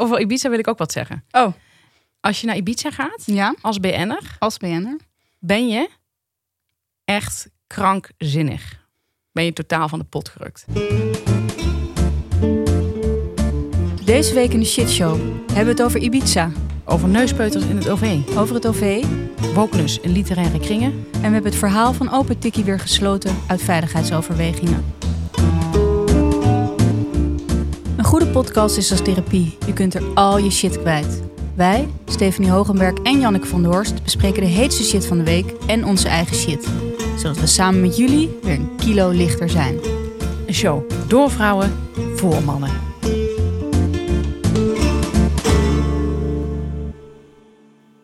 over Ibiza wil ik ook wat zeggen. Oh, Als je naar Ibiza gaat, ja, als BN'er, als BN'er. ben je echt krankzinnig. Ben je totaal van de pot gerukt. Deze week in de shitshow hebben we het over Ibiza, Over neuspeuters in het OV. over het OV Wokenus in literaire kringen. en we hebben het verhaal van Open Tikkie weer gesloten uit veiligheidsoverwegingen. Een goede podcast is als therapie. Je kunt er al je shit kwijt. Wij, Stephanie Hogenberg en Janneke van der Horst, bespreken de heetste shit van de week en onze eigen shit. Zodat we samen met jullie weer een kilo lichter zijn. Een show door vrouwen, voor mannen.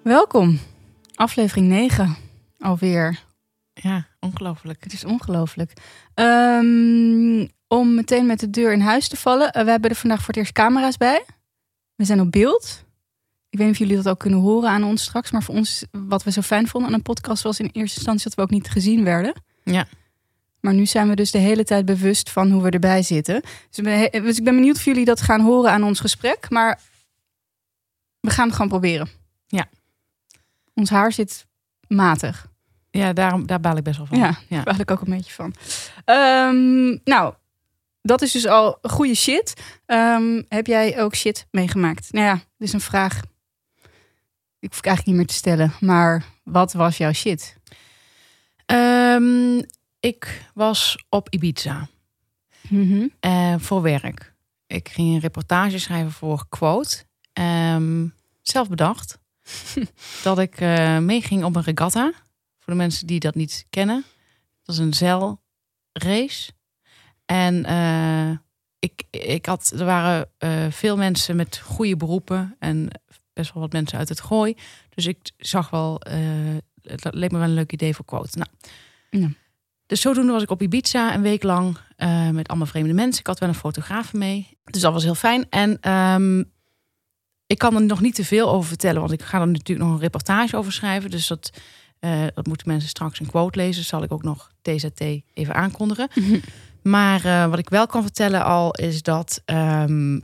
Welkom, aflevering 9 alweer. Ja, ongelooflijk. Het is ongelooflijk. Ehm, om meteen met de deur in huis te vallen. eh, we hebben er vandaag voor het eerst camera's bij. We zijn op beeld. Ik weet niet of jullie dat ook kunnen horen aan ons straks. Maar voor ons, wat we zo fijn vonden aan een podcast, was in eerste instantie dat we ook niet gezien werden. Ja. Maar nu zijn we dus de hele tijd bewust van hoe we erbij zitten. Dus ik ben, dus ik ben benieuwd of jullie dat gaan horen aan ons gesprek. Maar we gaan het gewoon proberen. Ja. Ons haar zit matig. Ja, daarom, daar baal ik best wel van. Ja, ja. daar baal ik ook een beetje van. Ehm, nou, dat is dus al goede shit. Ehm, heb jij ook shit meegemaakt? Nou ja, dit is een vraag. Ik hoef ik eigenlijk niet meer te stellen. Maar wat was jouw shit? Ehm, ik was op Ibiza Mhm. eh, voor werk. Ik ging een reportage schrijven voor Quote. Ehm, zelf bedacht dat ik eh, meeging op een regatta. Voor de mensen die dat niet kennen. Dat is een zeilrace. En eh, ik, ik had, er waren eh, veel mensen met goede beroepen en best wel wat mensen uit het gooi. Dus ik zag wel, eh, het leek me wel een leuk idee voor quote. Nou, Ja. Dus zodoende was ik op Ibiza een week lang met allemaal vreemde mensen. Ik had wel een fotograaf mee. Dus dat was heel fijn. En ehm, ik kan er nog niet te veel over vertellen, want ik ga er natuurlijk nog een reportage over schrijven. Dus dat, dat moeten mensen straks een quote lezen. Zal ik ook nog TZT even aankondigen. Maar eh, wat ik wel kan vertellen al is dat ehm,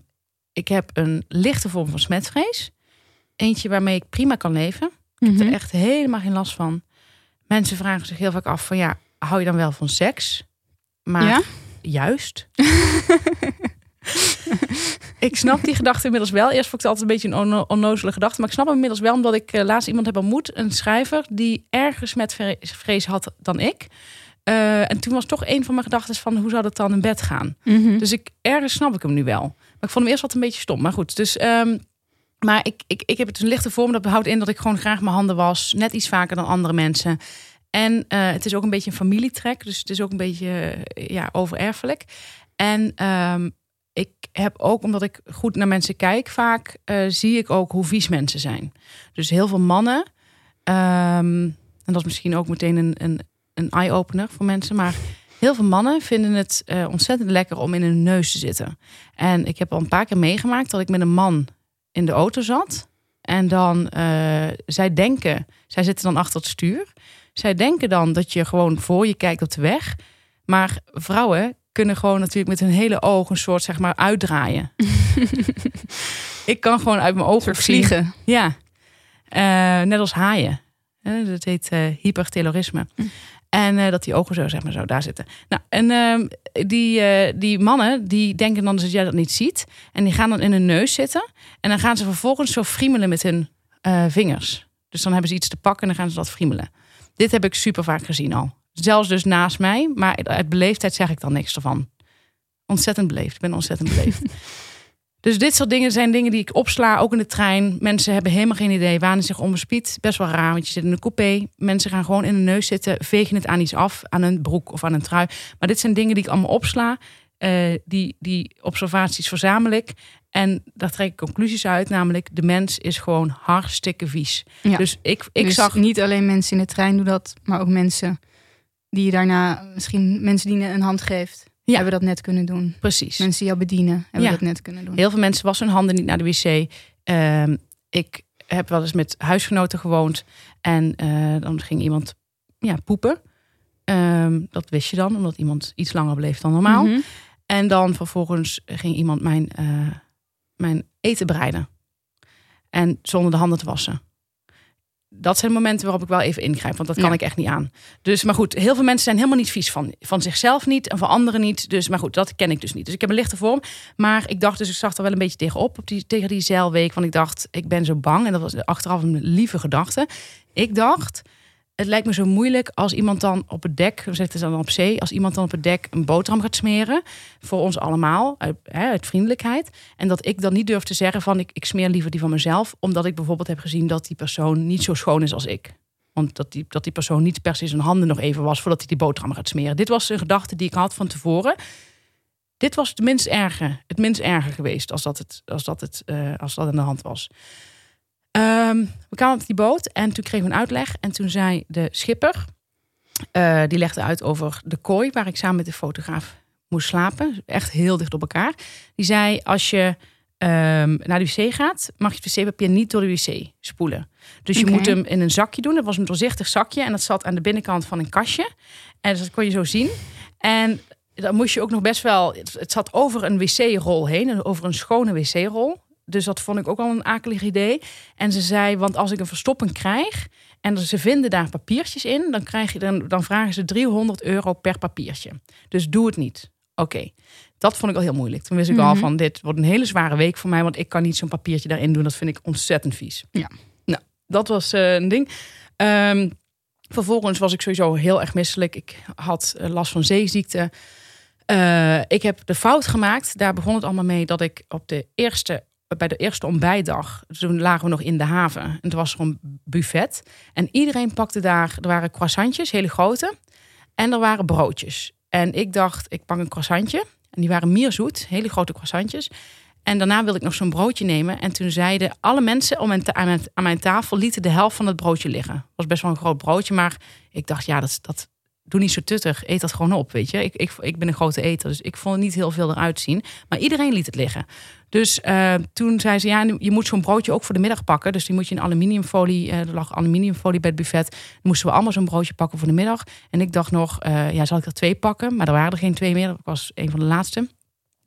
ik heb een lichte vorm van smetvrees. Eentje waarmee ik prima kan leven. Ik heb Mhm. er echt helemaal geen last van. Mensen vragen zich heel vaak af van ja, hou je dan wel van seks? Maar Ja? juist. ik snap die gedachte inmiddels wel. Eerst vond ik het altijd een beetje een onno- onnozele gedachte. Maar ik snap hem inmiddels wel, omdat ik eh, laatst iemand heb ontmoet. Een schrijver die ergens met vre- vrees had dan ik. Eh, en toen was toch een van mijn gedachten van hoe zou dat dan in bed gaan? Mhm. Dus ik, ergens snap ik hem nu wel. Maar ik vond hem eerst wat een beetje stom. Maar goed, dus... ehm, maar ik, ik, ik heb het een lichte vorm. Dat houdt in dat ik gewoon graag mijn handen was. Net iets vaker dan andere mensen. En eh, het is ook een beetje een familietrek. Dus het is ook een beetje eh, ja, overerfelijk. En ehm, ik heb ook, omdat ik goed naar mensen kijk, vaak zie ik ook hoe vies mensen zijn. Dus heel veel mannen. ehm, en dat is misschien ook meteen een, een, een eye-opener voor mensen. Maar heel veel mannen vinden het eh, ontzettend lekker om in hun neus te zitten. En ik heb al een paar keer meegemaakt dat ik met een man in de auto zat. En dan, eh, zij denken, zij zitten dan achter het stuur. Zij denken dan dat je gewoon voor je kijkt op de weg. Maar vrouwen kunnen gewoon natuurlijk met hun hele oog een soort, zeg maar, uitdraaien. ik kan gewoon uit mijn ogen vliegen. ja, Eh, net als haaien. Dat heet eh hypertelorisme. En eh, dat die ogen zo, zeg maar, zo daar zitten. Nou, en ehm, die, eh, die mannen, die denken dan dat jij dat niet ziet. En die gaan dan in hun neus zitten. En dan gaan ze vervolgens zo friemelen met hun eh, vingers. Dus dan hebben ze iets te pakken en dan gaan ze dat friemelen. Dit heb ik super vaak gezien al. Zelfs dus naast mij. Maar uit beleefdheid zeg ik dan niks ervan. Ontzettend beleefd. Ik ben ontzettend beleefd. Dus dit soort dingen zijn dingen die ik opsla, ook in de trein. Mensen hebben helemaal geen idee, wanen zich onbespied. Best wel raar, want je zit in een coupé. Mensen gaan gewoon in de neus zitten, vegen het aan iets af, aan een broek of aan een trui. Maar dit zijn dingen die ik allemaal opsla. Eh, die, die observaties verzamel ik. En daar trek ik conclusies uit, namelijk de mens is gewoon hartstikke vies. Ja. Dus ik, ik dus zag niet alleen mensen in de trein doen dat, maar ook mensen die je daarna, misschien mensen die je een hand geeft, Ja. hebben dat net kunnen doen. precies. Mensen die jou bedienen, hebben Ja. dat net kunnen doen. Heel veel mensen wassen hun handen niet naar de wc. Ehm, ik heb wel eens met huisgenoten gewoond. En eh, dan ging iemand ja, poepen. Ehm, dat wist je dan, omdat iemand iets langer bleef dan normaal. Mhm. En dan vervolgens ging iemand mijn eh, mijn eten bereiden. En zonder de handen te wassen. Dat zijn momenten waarop ik wel even ingrijp, want dat kan Ja. ik echt niet aan. Dus, maar goed, heel veel mensen zijn helemaal niet vies van, van zichzelf niet en van anderen niet. Dus, maar goed, dat ken ik dus niet. Dus ik heb een lichte vorm. Maar ik dacht dus, ik zag er wel een beetje tegenop op die, tegen die zeilweek. Want ik dacht, ik ben zo bang. En dat was achteraf een lieve gedachte. Ik dacht, het lijkt me zo moeilijk als iemand dan op het dek, we zitten dan op zee, als iemand dan op het dek een boterham gaat smeren. Voor ons allemaal, uit, hè, uit vriendelijkheid. En dat ik dan niet durf te zeggen van, ik, ik smeer liever die van mezelf. Omdat ik bijvoorbeeld heb gezien dat die persoon niet zo schoon is als ik. Want dat die, dat die persoon niet per se zijn handen nog even was voordat hij die boterham gaat smeren. Dit was een gedachte die ik had van tevoren. Dit was het minst erge, het minst erge geweest als dat, het, als dat, het, eh, als dat aan de hand was. Ehm, we kwamen op die boot en toen kregen we een uitleg. En toen zei de schipper, eh, die legde uit over de kooi waar ik samen met de fotograaf moest slapen. Echt heel dicht op elkaar. Die zei, als je ehm, naar de wc gaat, mag je het wc-papier niet door de wc spoelen. Dus je moet hem in een zakje doen. Dat was een doorzichtig zakje en dat zat aan de binnenkant van een kastje. En dus dat kon je zo zien. En dan moest je ook nog best wel. Het, het zat over een wc-rol heen, en over een schone wc-rol. Dus dat vond ik ook al een akelig idee. En ze zei: Want als ik een verstopping krijg en ze vinden daar papiertjes in, dan, krijg je, dan, dan vragen ze 300 euro per papiertje. Dus doe het niet. Oké, dat vond ik al heel moeilijk. Toen wist ik al Mhm. van: Dit wordt een hele zware week voor mij, want ik kan niet zo'n papiertje daarin doen. Dat vind ik ontzettend vies. Ja. Nou, dat was eh, een ding. Ehm, vervolgens was ik sowieso heel erg misselijk. Ik had eh, last van zeeziekte. Eh, ik heb de fout gemaakt. Daar begon het allemaal mee dat ik op de eerste, bij de eerste ontbijtdag, toen lagen we nog in de haven. En er was er een buffet. En iedereen pakte daar, er waren croissantjes, hele grote. En er waren broodjes. En ik dacht, ik pak een croissantje. En die waren mierzoet, hele grote croissantjes. En daarna wilde ik nog zo'n broodje nemen. En toen zeiden alle mensen om mijn aan, mijn, aan mijn tafel lieten de helft van het broodje liggen. Was best wel een groot broodje, maar ik dacht, ja, dat, dat doe niet zo tuttig. Eet dat gewoon op, weet je. Ik, ik, ik ben een grote eter, dus ik vond het niet heel veel eruit zien. Maar iedereen liet het liggen. Dus eh, toen zei ze, ja, je moet zo'n broodje ook voor de middag pakken. Dus die moet je in aluminiumfolie, eh, er lag aluminiumfolie bij het buffet. Dan moesten we allemaal zo'n broodje pakken voor de middag. En ik dacht nog, eh, ja, zal ik er twee pakken? Maar er waren er geen twee meer. Dat was een van de laatste.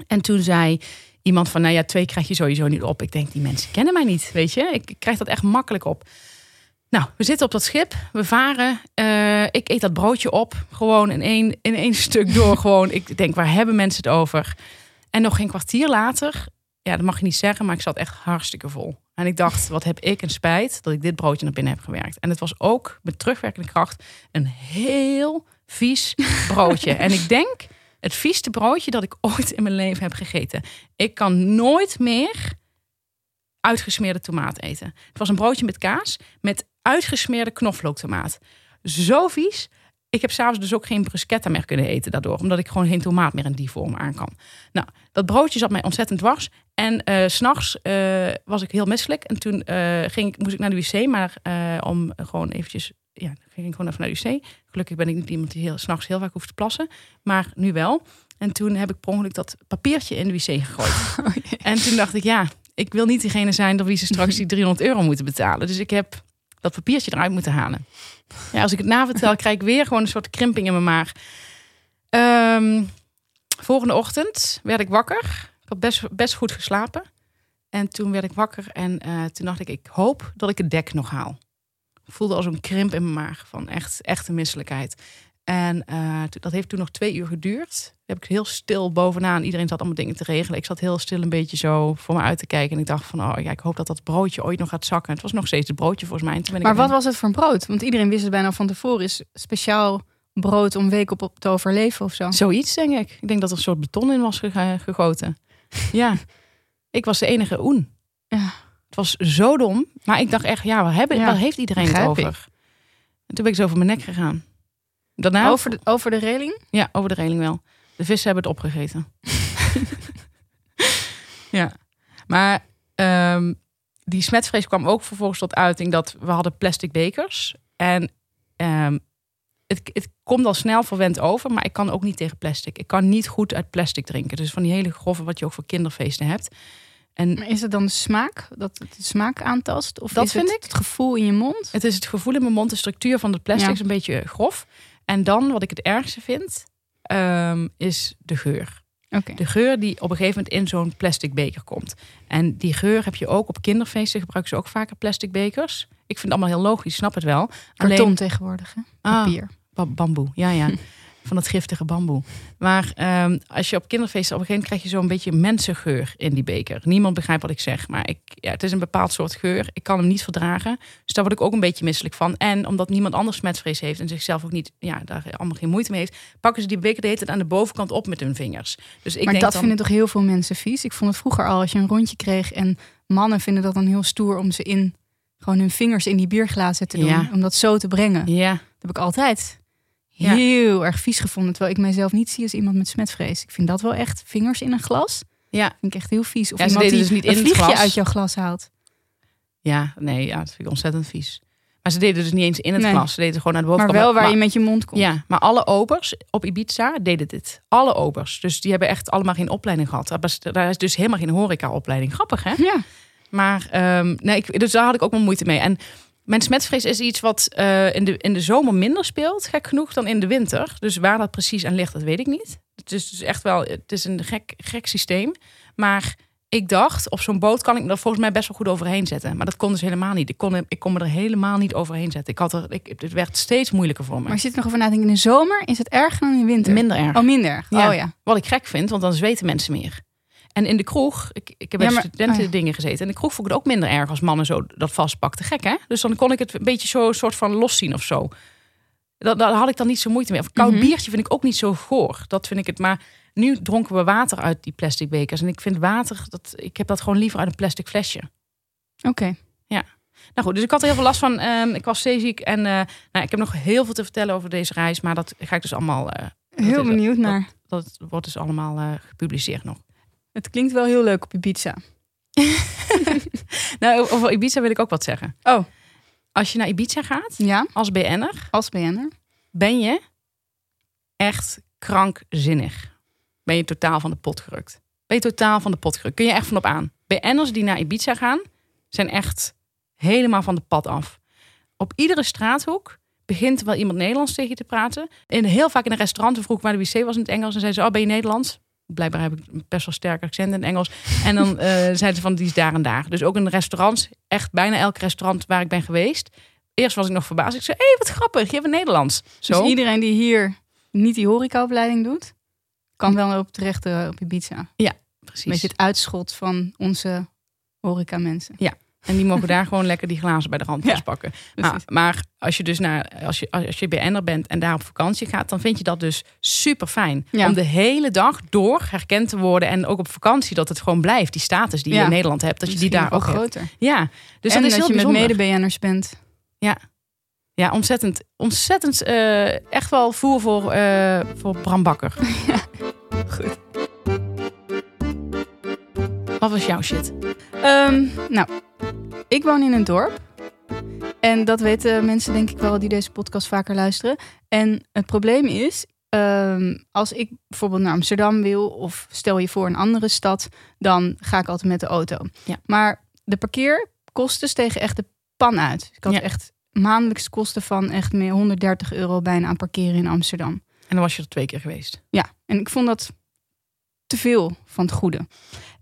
En toen zei iemand van, nou ja, twee krijg je sowieso niet op. Ik denk, die mensen kennen mij niet, weet je. Ik, ik krijg dat echt makkelijk op. Nou, we zitten op dat schip, we varen. Ik eet dat broodje op, gewoon in één, in één stuk door. gewoon, ik denk, waar hebben mensen het over? En nog geen kwartier later, ja, dat mag je niet zeggen, maar ik zat echt hartstikke vol. En ik dacht, wat heb ik een spijt dat ik dit broodje naar binnen heb gewerkt. En het was ook met terugwerkende kracht een heel vies broodje. en ik denk, het vieste broodje dat ik ooit in mijn leven heb gegeten. Ik kan nooit meer uitgesmeerde tomaat eten. Het was een broodje met kaas met uitgesmeerde knoflooktomaat. Zo vies. Ik heb s'avonds dus ook geen bruschetta meer kunnen eten daardoor. Omdat ik gewoon geen tomaat meer in die vorm aan kan. Nou, dat broodje zat mij ontzettend dwars. En s s'nachts eh was ik heel misselijk. En toen eh, ging ik, moest ik naar de wc. Maar om gewoon eventjes... Ja, ging ik gewoon even naar de wc. Gelukkig ben ik niet iemand die heel, s'nachts heel vaak hoeft te plassen. Maar nu wel. En toen heb ik per ongeluk dat papiertje in de wc gegooid. En toen dacht ik, ja, ik wil niet diegene zijn door wie ze straks die 300 euro moeten betalen. Dus ik heb dat papiertje eruit moeten halen. Ja, als ik het navertel, krijg ik weer gewoon een soort krimping in mijn maag. Ehm, volgende ochtend werd ik wakker. Ik had best, best goed geslapen. En toen werd ik wakker en eh, toen dacht ik, ik hoop dat ik het dek nog haal. Ik voelde als een krimp in mijn maag van echt, echte misselijkheid. En eh, dat heeft toen nog twee uur geduurd. Heb ik heel stil bovenaan. Iedereen zat allemaal dingen te regelen. Ik zat heel stil een beetje zo voor me uit te kijken. En ik dacht van, oh ja, ik hoop dat dat broodje ooit nog gaat zakken. Het was nog steeds het broodje volgens mij. En toen ben ik Maar wat was het voor een brood? Want iedereen wist het bijna van tevoren. Is speciaal brood om week op, op te overleven of zo. Zoiets, denk ik. Ik denk dat er een soort beton in was ge- gegoten. ja, ik was de enige oen. Ja. Het was zo dom. Maar ik dacht echt, ja, waar, hebben, Ja, waar heeft iedereen het over? En toen ben ik zo over mijn nek gegaan. Daarna, Over de, over de reling? ja, over de reling wel. De vissen hebben het opgegeten. ja, maar ehm, die smetvrees kwam ook vervolgens tot uiting dat we hadden plastic bekers. En ehm, het, het komt al snel verwend over, maar ik kan ook niet tegen plastic. Ik kan niet goed uit plastic drinken. Dus van die hele grove wat je ook voor kinderfeesten hebt. En Maar is het dan de smaak? Dat het de smaak aantast? Of Dat is vind het ik. het gevoel in je mond? het is het gevoel in mijn mond, de structuur van het plastic Ja. is een beetje grof. En dan, wat ik het ergste vind, ehm, is de geur. De geur die op een gegeven moment in zo'n plastic beker komt. En die geur heb je ook op kinderfeesten. Gebruiken ze ook vaker plastic bekers. Ik vind het allemaal heel logisch, snap het wel. Karton tegenwoordig, hè? Ah. Papier. Ba- bamboe, ja, ja. Van dat giftige bamboe. Maar ehm, als je op kinderfeesten, op een gegeven moment krijg je zo'n beetje mensengeur in die beker. Niemand begrijpt wat ik zeg, maar ik, ja, het is een bepaald soort geur. Ik kan hem niet verdragen. Dus daar word ik ook een beetje misselijk van. En omdat niemand anders smetvrees heeft en zichzelf ook niet, ja, daar allemaal geen moeite mee heeft, pakken ze die beker de hele tijd aan de bovenkant op met hun vingers. Dus ik maar denk dat dan, vinden toch heel veel mensen vies? Ik vond het vroeger al, als je een rondje kreeg en mannen vinden dat dan heel stoer om ze in, gewoon hun vingers in die bierglazen te doen. Ja. Om dat zo te brengen. Ja, Dat heb ik altijd Ja. heel erg vies gevonden. Terwijl ik mijzelf niet zie als iemand met smetvrees. Ik vind dat wel echt vingers in een glas. ja, Vind ik echt heel vies. Of Ja, iemand die dus niet een in vliegje glas. uit jouw glas haalt. ja, nee, ja, dat vind ik ontzettend vies. Maar ze deden dus niet eens in het Nee. glas. Ze deden gewoon naar de Maar bovenkant. wel waar je met je mond komt. Ja, maar alle obers op Ibiza deden dit. Alle obers. Dus die hebben echt allemaal geen opleiding gehad. Daar is dus helemaal geen horeca-opleiding. Grappig, hè? Ja. Maar ehm, nee, ik, dus daar had ik ook wel moeite mee. En mijn smetvrees is iets wat eh, in, de, in de zomer minder speelt, gek genoeg, dan in de winter. Dus waar dat precies aan ligt, dat weet ik niet. Het is dus echt wel, het is een gek, gek systeem. Maar ik dacht, op zo'n boot kan ik me er volgens mij best wel goed overheen zetten. Maar dat kon dus helemaal niet. Ik kon, ik kon me er helemaal niet overheen zetten. Ik had er, ik, het werd steeds moeilijker voor me. Maar je zit er nog over na te denken. In de zomer is het erger dan in de winter. Minder erg. Oh, minder. Ja. Oh ja. Wat ik gek vind, want dan zweten mensen meer. En in de kroeg, ik, ik heb bij Ja, studenten oh ja. dingen gezeten. En de kroeg vond ik het ook minder erg als mannen zo dat vastpakten. Gek hè? Dus dan kon ik het een beetje zo soort van los zien of zo. Dat, daar had ik dan niet zo moeite mee. Of koud Mhm. biertje vind ik ook niet zo goor. Dat vind ik het. Maar nu dronken we water uit die plastic bekers. En ik vind water, dat, ik heb dat gewoon liever uit een plastic flesje. Oké. Nou goed, dus ik had er heel veel last van. Ehm, ik was zeeziek. En eh, nou, ik heb nog heel veel te vertellen over deze reis. Maar dat ga ik dus allemaal... eh, Heel benieuwd naar. dat wordt dus allemaal eh, gepubliceerd nog. Het klinkt wel heel leuk op Ibiza. Nou, over Ibiza wil ik ook wat zeggen. Oh. Als je naar Ibiza gaat, Ja, als BN'er, als BN'er. ben je echt krankzinnig. Ben je totaal van de pot gerukt. Ben je totaal van de pot gerukt. Kun je echt van op aan. BN'ers die naar Ibiza gaan, zijn echt helemaal van de pad af. Op iedere straathoek begint wel iemand Nederlands tegen je te praten. En heel vaak in een restaurant vroeg ik waar de wc was in het Engels. En zeiden ze, oh, ben je Nederlands? Blijkbaar heb ik een best wel sterk accent in Engels. En dan zeiden ze van, die is daar en daar. Dus ook in restaurants, echt bijna elk restaurant waar ik ben geweest. Eerst was ik nog verbaasd. Ik zei, hé, hey, wat grappig, je hebt Nederlands. Zo. Dus iedereen die hier niet die horecaopleiding doet, kan wel op terecht op Ibiza. Precies. Met het uitschot van onze horeca mensen. En die mogen daar gewoon lekker die glazen bij de rand Ja, vastpakken. Maar, als je dus naar, als je, als je BN'er bent en daar op vakantie gaat, dan vind je dat dus super fijn. Ja. Om de hele dag door herkend te worden. En ook op vakantie dat het gewoon blijft. Die status die je Ja. in Nederland hebt, dat je die daar ook wel hebt. groter. Ja, dus en dat is heel je met mede-BN'ers bent. Ja, ontzettend, ontzettend eh, echt wel voer voor, eh, voor Bram Bakker. Goed. Wat was jouw shit? Ehm, nou, ik woon in een dorp. En dat weten mensen denk ik wel die deze podcast vaker luisteren. En het probleem is, ehm, als ik bijvoorbeeld naar Amsterdam wil... of stel je voor een andere stad, dan ga ik altijd met de auto. Ja. Maar de parkeerkosten stegen echt de pan uit. Ik had Ja. echt maandelijks kosten van echt meer 130 euro bijna aan parkeren in Amsterdam. En dan was je er twee keer geweest. Ja, en ik vond dat te veel van het goede.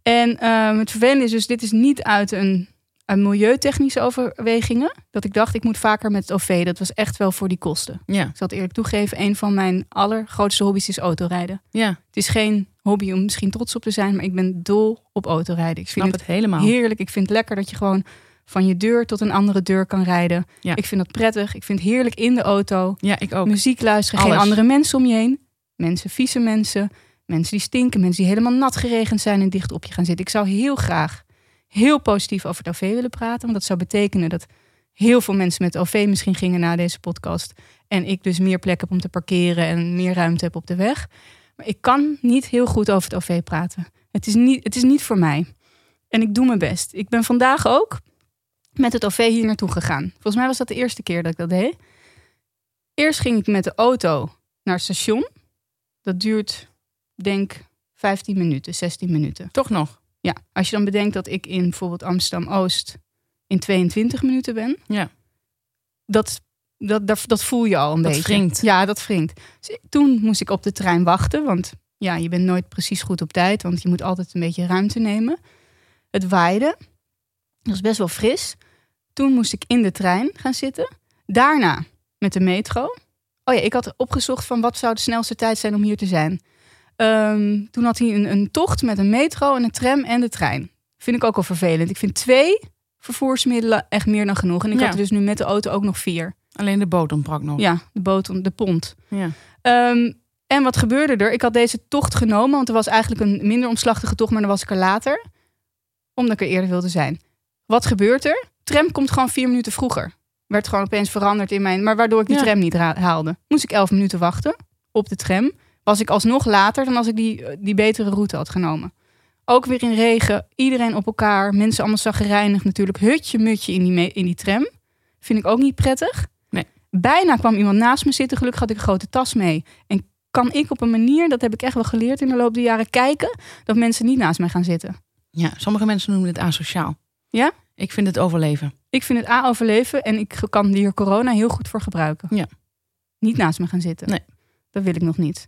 En ehm, het vervelende is dus, dit is niet uit een milieutechnische overwegingen. Dat ik dacht, ik moet vaker met het OV. Dat was echt wel voor die kosten. Ja, Ik zal het eerlijk toegeven, een van mijn allergrootste hobby's is autorijden. ja Het is geen hobby om misschien trots op te zijn, maar ik ben dol op autorijden. Ik snap vind het helemaal. heerlijk. Ik vind het lekker dat je gewoon van je deur tot een andere deur kan rijden. Ja. Ik vind dat prettig. Ik vind het heerlijk in de auto Ja, ik ook. muziek luisteren, geen andere mensen om je heen. Mensen, vieze mensen, mensen die stinken, mensen die helemaal nat geregend zijn en dicht op je gaan zitten. Ik zou heel graag heel positief over het OV willen praten, want dat zou betekenen dat heel veel mensen met OV misschien gingen na deze podcast en ik dus meer plek heb om te parkeren en meer ruimte heb op de weg. Maar ik kan niet heel goed over het OV praten. Het is niet, het is niet voor mij. En ik doe mijn best. Ik ben vandaag ook met het OV hier naartoe gegaan. Volgens mij was dat de eerste keer dat ik dat deed. Eerst ging ik met de auto naar het station. Dat duurt, denk 15 minuten, 16 minuten. Toch nog. Ja, als je dan bedenkt dat ik in bijvoorbeeld Amsterdam Oost in 22 minuten ben. Ja. Dat, dat, dat, dat voel je al een Dat beetje. wringt. Ja, dat wringt. Dus toen moest ik op de trein wachten, want ja, je bent nooit precies goed op tijd, want je moet altijd een beetje ruimte nemen. Het waaide. Het was best wel fris. Toen moest ik in de trein gaan zitten. Daarna met de metro. Oh ja, ik had opgezocht van wat zou de snelste tijd zijn om hier te zijn. Ehm, toen had hij een, een tocht met een metro en een tram en de trein. Vind ik ook al vervelend. Ik vind twee vervoersmiddelen echt meer dan genoeg. En ik Ja. had er dus nu met de auto ook nog vier. Alleen de boot ontbrak nog. Ja, de boot, de pont. Ja. Ehm, en wat gebeurde er? Ik had deze tocht genomen, want er was eigenlijk een minder omslachtige tocht, maar dan was ik er later. Omdat ik er eerder wilde zijn. Wat gebeurt er? Tram komt gewoon vier minuten vroeger. Werd gewoon opeens veranderd in mijn. Maar waardoor ik die Ja. tram niet haalde. Moest ik elf minuten wachten op de tram. Was ik alsnog later dan als ik die, die betere route had genomen. Ook weer in regen, iedereen op elkaar, mensen allemaal zagrijnig natuurlijk. Hutje mutje in die, in die tram. Vind ik ook niet prettig. Nee. Bijna kwam iemand naast me zitten. Gelukkig had ik een grote tas mee. En kan ik op een manier, dat heb ik echt wel geleerd in de loop der jaren, kijken dat mensen niet naast mij gaan zitten. ja, sommige mensen noemen het asociaal. Ja? Ik vind het overleven. Ik vind het A overleven en ik kan hier corona heel goed voor gebruiken. Ja. Niet naast me gaan zitten. Nee. Dat wil ik nog niet.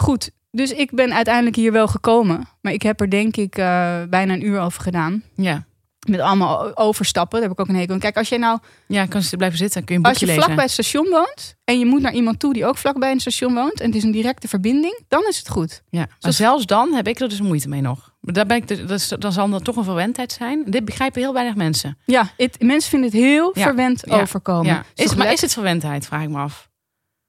Goed, dus ik ben uiteindelijk hier wel gekomen. Maar ik heb er denk ik eh, bijna een uur over gedaan. Ja. Met allemaal overstappen. Daar heb ik ook een hekel aan. Kijk, als jij nou Ja, kan ze blijven zitten. Dan kun je een Als boekje je lezen. vlak bij het station woont en je moet naar iemand toe die ook vlakbij een station woont en het is een directe verbinding, dan is het goed. Ja, maar Zoals- zelfs dan heb ik er dus moeite mee nog. Daar ben ik, de- dat is, dan zal er toch een verwendheid zijn. Dit begrijpen heel weinig mensen. Ja, het, mensen vinden het heel Ja. verwend Ja. overkomen. Ja. Is Is, toch maar is het verwendheid, vraag ik me af.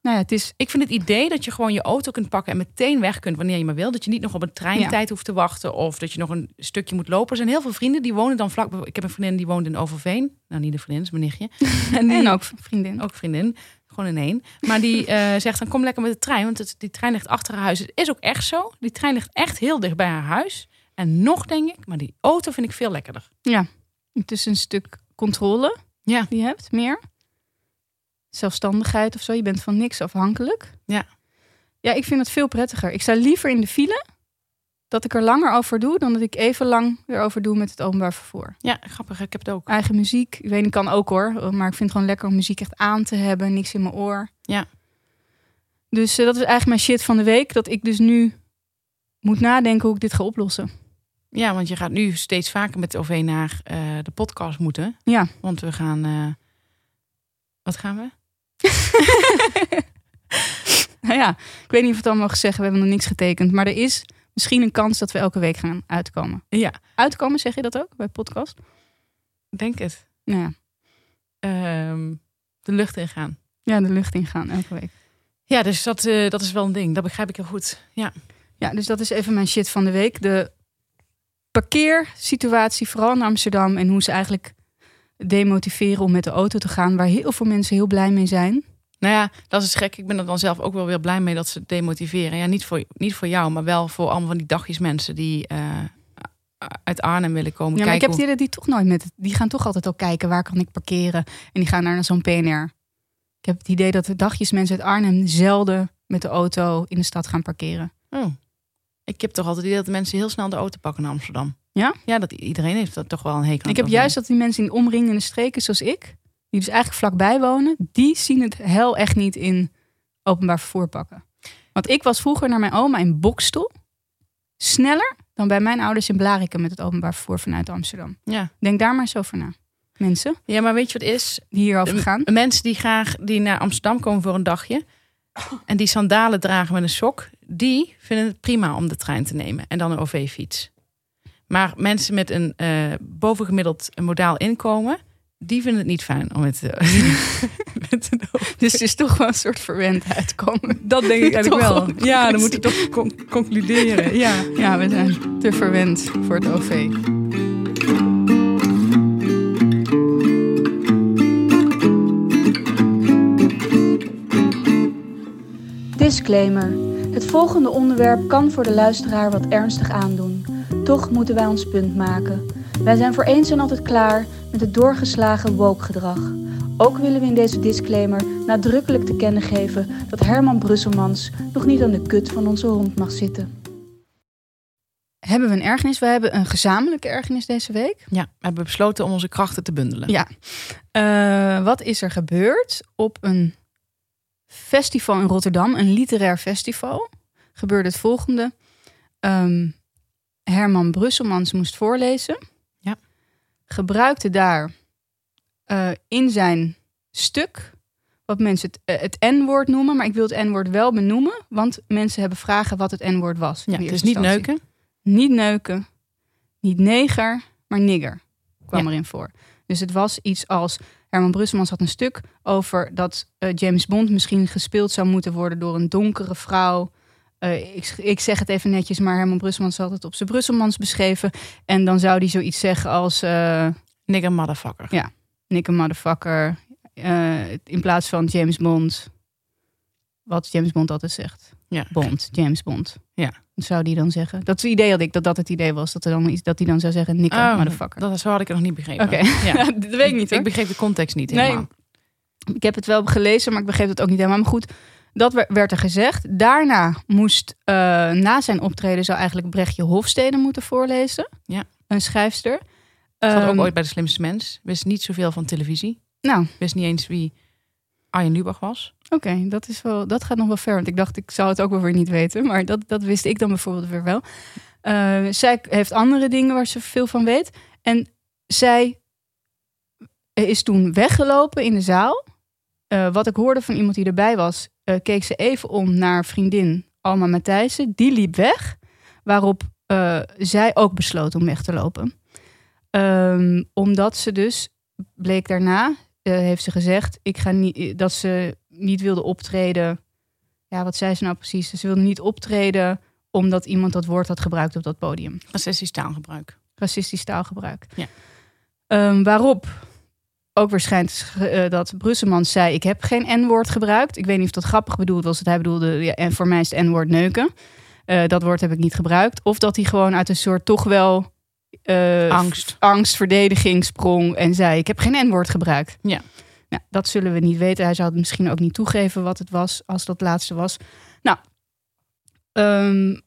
Nou ja, het is Ik vind het idee dat je gewoon je auto kunt pakken en meteen weg kunt wanneer je maar wil. Dat je niet nog op een treintijd hoeft te wachten of dat je nog een stukje moet lopen. Er zijn heel veel vrienden die wonen dan vlak. Ik heb een vriendin die woont in Overveen. Nou, niet een vriendin, is mijn nichtje. En, die, en ook vriendin. ook vriendin, gewoon in één. Maar die eh, zegt dan kom lekker met de trein, want het, die trein ligt achter haar huis. Het is ook echt zo. Die trein ligt echt heel dicht bij haar huis. En nog denk ik, maar die auto vind ik veel lekkerder. Ja, het is een stuk controle Ja. die je hebt, meer. Zelfstandigheid of zo. Je bent van niks afhankelijk. Ja. Ja, ik vind het veel prettiger. Ik sta liever in de file dat ik er langer over doe dan dat ik even lang erover doe met het openbaar vervoer. Ja, grappig. Ik heb het ook. eigen muziek. Ik weet, ik kan ook hoor. Maar ik vind het gewoon lekker om muziek echt aan te hebben. Niks in mijn oor. Ja. Dus eh, dat is eigenlijk mijn shit van de week. Dat ik dus nu moet nadenken hoe ik dit ga oplossen. Ja, want je gaat nu steeds vaker met de OV naar eh, de podcast moeten. Ja. Want we gaan. eh, wat gaan we? Nou ja, ik weet niet of we het allemaal mogen zeggen. We hebben nog niks getekend. Maar er is misschien een kans dat we elke week gaan uitkomen. Ja, Uitkomen, zeg je dat ook bij podcast? denk het. Ja, Ehm, de lucht ingaan. ja de lucht ingaan elke week. Ja, dus dat, eh, dat is wel een ding. Dat begrijp ik heel goed. Ja. Ja, dus dat is even mijn shit van de week. De parkeersituatie, vooral in Amsterdam. En hoe ze eigenlijk demotiveren om met de auto te gaan. Waar heel veel mensen heel blij mee zijn. Nou ja, dat is gek. Ik ben er dan zelf ook wel weer blij mee dat ze demotiveren. Ja, niet voor, niet voor jou, maar wel voor allemaal van die dagjes mensen die eh, uit Arnhem willen komen Ja, maar ik heb die, die toch nooit met. Die gaan toch altijd al kijken waar kan ik parkeren. En die gaan naar zo'n PNR. Ik heb het idee dat de dagjes mensen uit Arnhem zelden met de auto in de stad gaan parkeren. hoe- oh. Ik heb toch altijd het idee dat mensen heel snel de auto pakken naar Amsterdam. Ja? Ja, dat iedereen heeft dat toch wel een hekel aan Ik heb juist dat die mensen in omringende streken zoals ik, die dus eigenlijk vlakbij wonen, die zien het hel echt niet in openbaar vervoer pakken. Want ik was vroeger naar mijn oma in Bokstel sneller dan bij mijn ouders in Blarikum met het openbaar vervoer vanuit Amsterdam. Ja. Denk daar maar eens over na. Mensen ja, maar weet je wat is? die hierover gaan. Mensen die graag die naar Amsterdam komen voor een dagje en die sandalen dragen met een sok, die vinden het prima om de trein te nemen en dan een OV-fiets. Maar mensen met een eh, bovengemiddeld modaal inkomen, die vinden het niet fijn om met een OV. Dus het is toch wel een soort verwendheid komen. Dat denk ik eigenlijk wel. Ja, dan moeten we toch con- concluderen. Ja. Ja, we zijn te verwend voor het OV. Disclaimer. Het volgende onderwerp kan voor de luisteraar wat ernstig aandoen. Toch moeten wij ons punt maken. Wij zijn voor eens en altijd klaar met het doorgeslagen woke-gedrag. Ook willen we in deze disclaimer nadrukkelijk te kennen geven dat Herman Brusselmans nog niet aan de kut van onze hond mag zitten. Hebben we een ergernis? We hebben een gezamenlijke ergernis deze week. ja, we hebben besloten om onze krachten te bundelen. Ja. Eh, wat is er gebeurd op een festival in Rotterdam, een literair festival? gebeurde het volgende. Ehm, Herman Brusselmans moest voorlezen. Ja. Gebruikte daar eh, in zijn stuk wat mensen het, eh, het N-woord noemen. Maar ik wil het N-woord wel benoemen, want mensen hebben vragen wat het N-woord was. Ja, dus eerste niet instantie. neuken. Niet neuken, niet neger, maar nigger kwam Ja. erin voor. Dus het was iets als Herman Brusselmans had een stuk over dat eh, James Bond misschien gespeeld zou moeten worden door een donkere vrouw. Eh, ik, ik zeg het even netjes, maar Herman Brusselmans had het op zijn Brusselmans beschreven. En dan zou hij zoiets zeggen als eh Nigger motherfucker. Ja. Nick a motherfucker. in plaats van James Bond. Wat James Bond altijd zegt. Ja. Bond, James Bond. Ja. Zou die dan zeggen? Dat idee had ik, dat dat het idee was. Dat, er dan, iets- dat hij dan zou zeggen, Nick Oh, motherfucker. Dat is, zo had ik het nog niet begrepen. Oké, Ja. dat weet ik niet hoor. Ik begreep de context niet Nee. helemaal. Ik heb het wel gelezen, maar ik begreep het ook niet helemaal. Maar goed, dat wer- werd er gezegd. Daarna moest, eh, na zijn optreden, zou eigenlijk Brechtje Hofstede moeten voorlezen. Ja. Een schrijfster. Zat ook Ehm, ooit bij de slimste mens. Wist niet zoveel van televisie. Nou, Wist niet eens wie Arjen Lubach was. Oké, dat is wel, dat gaat nog wel ver. Want ik dacht, ik zou het ook wel weer niet weten. Maar dat, dat wist ik dan bijvoorbeeld weer wel. Eh, zij heeft andere dingen waar ze veel van weet. En zij is toen weggelopen in de zaal. Eh, wat ik hoorde van iemand die erbij was, eh, keek ze even om naar vriendin Alma Matthijssen. Die liep weg, waarop zij ook besloot om weg te lopen. Ehm, omdat ze dus, bleek daarna, heeft ze gezegd, ik ga niet, dat ze niet wilde optreden. Ja, wat zei ze nou precies? Ze wilde niet optreden omdat iemand dat woord had gebruikt op dat podium Racistisch taalgebruik. racistisch taalgebruik. Ja. Ehm, waarop ook weer schijnt eh, dat Brusselmans zei: Ik heb geen N-woord gebruikt. Ik weet niet of dat grappig bedoeld was. Dat hij bedoelde: ja, En voor mij is het N-woord neuken. Eh, dat woord heb ik niet gebruikt. Of dat hij gewoon uit een soort toch wel. eh, Angst. angst, verdediging sprong en zei: Ik heb geen N-woord gebruikt. Ja. Nou, dat zullen we niet weten. Hij zou het misschien ook niet toegeven wat het was, als dat laatste was. Nou, ehm,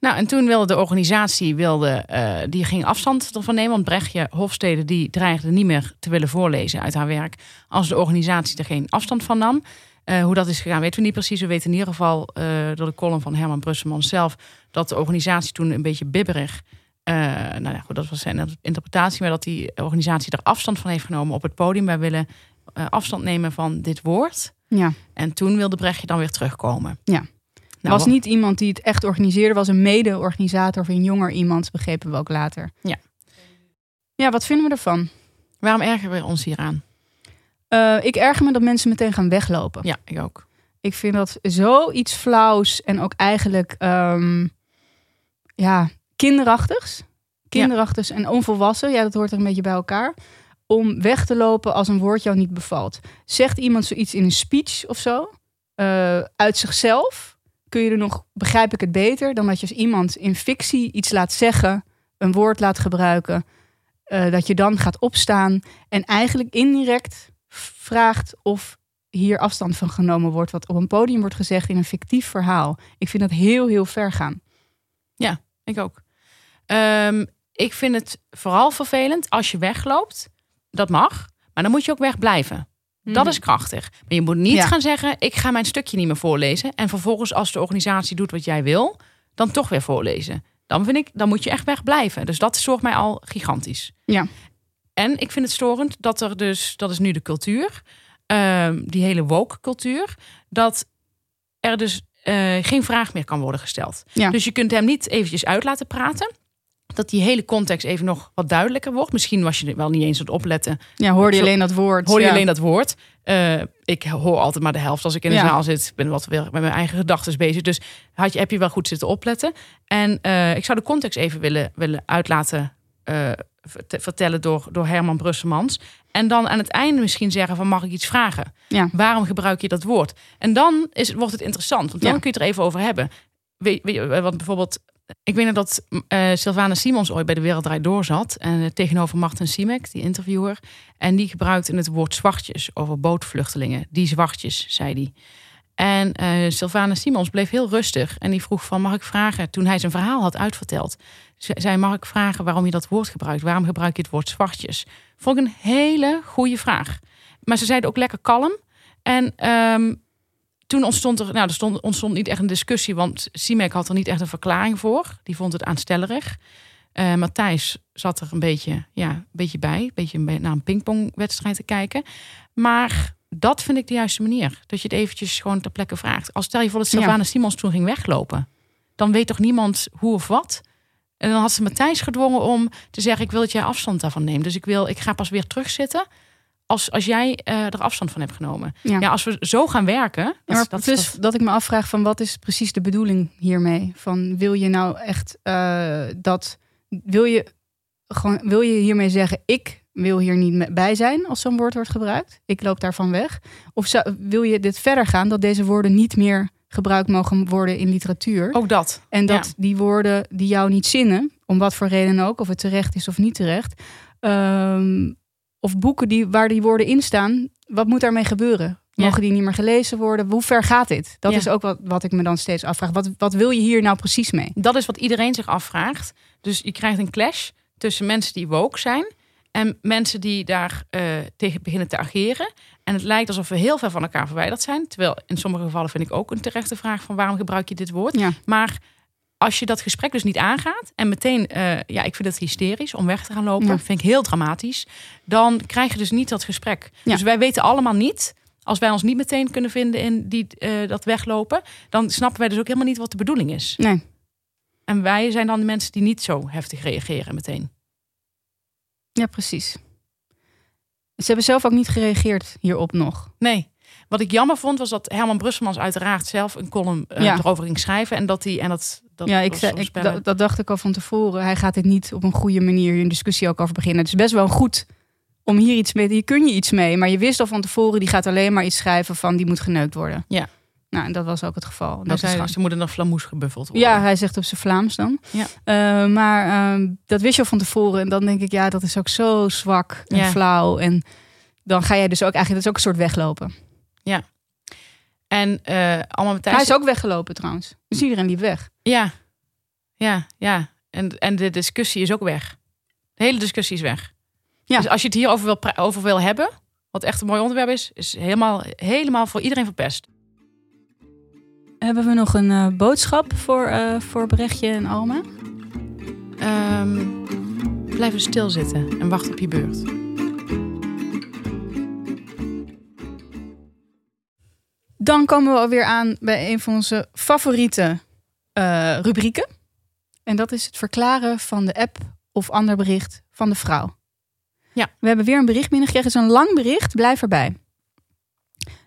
Nou, en toen wilde de organisatie, wilde, eh, die ging afstand ervan nemen. Want Brechtje Hofstede, die dreigde niet meer te willen voorlezen uit haar werk. Als de organisatie er geen afstand van nam. Eh, hoe dat is gegaan, weten we niet precies. We weten in ieder geval eh, door de column van Herman Brusselman zelf... dat de organisatie toen een beetje bibberig... nou ja, goed, dat was zijn interpretatie... maar dat die organisatie er afstand van heeft genomen op het podium. Wij willen afstand nemen van dit woord. ja. En toen wilde Brechtje dan weer terugkomen. Ja. Nou, was niet iemand die het echt organiseerde, was een mede-organisator of een jonger iemand, begrepen we ook later. Ja. Ja, wat vinden we ervan? Waarom ergeren we ons hieraan? Eh, ik erger me dat mensen meteen gaan weglopen. Ja, ik ook. Ik vind dat zoiets flauws en ook eigenlijk ehm, ja, kinderachtigs. Kinderachtigs en onvolwassen, ja, dat hoort er een beetje bij elkaar. Om weg te lopen als een woord jou niet bevalt. Zegt iemand zoiets in een speech of zo, eh, uit zichzelf, kun je er nog, begrijp ik het beter, dan dat je als iemand in fictie iets laat zeggen, een woord laat gebruiken, eh, dat je dan gaat opstaan en eigenlijk indirect vraagt of hier afstand van genomen wordt, wat op een podium wordt gezegd in een fictief verhaal. Ik vind dat heel, heel ver gaan. Ik ook. Ehm, ik vind het vooral vervelend als je wegloopt. Dat mag. Maar dan moet je ook wegblijven. Dat is krachtig. Maar je moet niet Ja. gaan zeggen: ik ga mijn stukje niet meer voorlezen. En vervolgens, als de organisatie doet wat jij wil, dan toch weer voorlezen. Dan vind ik, dan moet je echt wegblijven. Dus dat zorgt mij al gigantisch. Ja. En ik vind het storend dat er dus, dat is nu de cultuur, ehm, die hele woke cultuur, dat er dus eh, geen vraag meer kan worden gesteld. Ja. Dus je kunt hem niet eventjes uit laten praten. Dat die hele context even nog wat duidelijker wordt. Misschien was je er wel niet eens aan het opletten. Ja, hoorde je alleen dat woord. Hoor je ja. alleen dat woord? Eh, ik hoor altijd maar de helft als ik in de Ja. zaal zit. Ik ben wat weer met mijn eigen gedachten bezig. Dus had je, heb je wel goed zitten opletten. En eh, ik zou de context even willen, willen uitlaten eh, vert- vertellen door, door Herman Brusselmans. En dan aan het einde misschien zeggen van mag ik iets vragen? Ja. Waarom gebruik je dat woord? En dan is, wordt het interessant. Want dan kun je het er even over hebben. Weet, weet je, want bijvoorbeeld... Ik weet nog dat eh Sylvana Simons ooit bij de Wereld Draait Door zat. En eh, tegenover Martin Siemek, die interviewer. En die gebruikte het woord zwartjes over bootvluchtelingen. Die zwartjes, zei hij. En eh Sylvana Simons bleef heel rustig. En die vroeg van, mag ik vragen... Toen hij zijn verhaal had uitverteld. ze- Zei, mag ik vragen waarom je dat woord gebruikt? Waarom gebruik je het woord zwartjes? Vond ik een hele goede vraag. Maar ze zeiden ook lekker kalm. En ehm, toen ontstond er, nou, er stond, ontstond niet echt een discussie, want Simek had er niet echt een verklaring voor. Die vond het aanstellerig. Uh, Matthijs zat er een beetje, ja, een beetje bij, een beetje naar een pingpongwedstrijd te kijken. Maar dat vind ik de juiste manier. Dat je het eventjes gewoon ter plekke vraagt. Als stel je voor dat Sylvana ja. Simons toen ging weglopen. Dan weet toch niemand hoe of wat? En dan had ze Matthijs gedwongen om te zeggen: Ik wil dat jij afstand daarvan neemt. Dus ik, wil, ik ga pas weer terugzitten als, als jij uh, er afstand van hebt genomen. Ja. als we zo gaan werken. Ja, maar dat, dus dat... dat ik me afvraag van wat is precies de bedoeling hiermee? Van wil je nou echt uh, dat. Wil je, gewoon, wil je hiermee zeggen: Ik wil hier niet bij zijn als zo'n woord wordt gebruikt? Ik loop daarvan weg. Of zou, wil je dit verder gaan dat deze woorden niet meer gebruikt mogen worden in literatuur? Ook dat. En dat die woorden die jou niet zinnen, om wat voor reden ook, of het terecht is of niet terecht. Um, of boeken die, waar die woorden in staan, wat moet daarmee gebeuren? Mogen die niet meer gelezen worden? Hoe ver gaat dit? Dat is ook wat, wat ik me dan steeds afvraag. Wat, wat wil je hier nou precies mee? Dat is wat iedereen zich afvraagt. Dus je krijgt een clash tussen mensen die woke zijn en mensen die daar uh, tegen beginnen te ageren. En het lijkt alsof we heel ver van elkaar verwijderd zijn. Terwijl in sommige gevallen vind ik ook een terechte vraag van waarom gebruik je dit woord. Ja. Maar als je dat gesprek dus niet aangaat en meteen, uh, ja, ik vind het hysterisch om weg te gaan lopen, vind ik heel dramatisch, dan krijg je dus niet dat gesprek. Dus wij weten allemaal niet, als wij ons niet meteen kunnen vinden in die, uh, dat weglopen, dan snappen wij dus ook helemaal niet wat de bedoeling is. Nee. En wij zijn dan de mensen die niet zo heftig reageren meteen. Ja, precies. Ze hebben zelf ook niet gereageerd hierop nog. Nee. Wat ik jammer vond, was dat Herman Brusselmans uiteraard zelf een column uh, ja. erover ging schrijven. En dat hij, en dat, dat ja, ik, zei, ik dat, dat, dacht ik al van tevoren. Hij gaat dit niet op een goede manier een discussie ook over beginnen. Het is best wel goed om hier iets mee, hier kun je iets mee. Maar je wist al van tevoren, die gaat alleen maar iets schrijven van die moet geneukt worden. Ja. Nou, en dat was ook het geval. Dat ze moeten nog flamoes gebuffeld worden. Ja, hij zegt op zijn Vlaams dan. Ja. Uh, maar uh, dat wist je al van tevoren. En dan denk ik, ja, dat is ook zo zwak en ja. flauw. En dan ga jij dus ook eigenlijk, dat is ook een soort weglopen. Ja. En uh, allemaal Hij is ook weggelopen trouwens. Dus iedereen liep weg. Ja. Ja, ja. En, en de discussie is ook weg. De hele discussie is weg. Ja. Dus als je het hierover wil, over wil hebben, wat echt een mooi onderwerp is, is helemaal, helemaal voor iedereen verpest. Hebben we nog een uh, boodschap voor, uh, voor Brechtje en Alma? Um, blijf eens stilzitten en wacht op je beurt. Dan komen we alweer aan bij een van onze favoriete uh, rubrieken. En dat is het verklaren van de app of ander bericht van de vrouw. Ja. We hebben weer een bericht binnengekregen. Het is een lang bericht. Blijf erbij.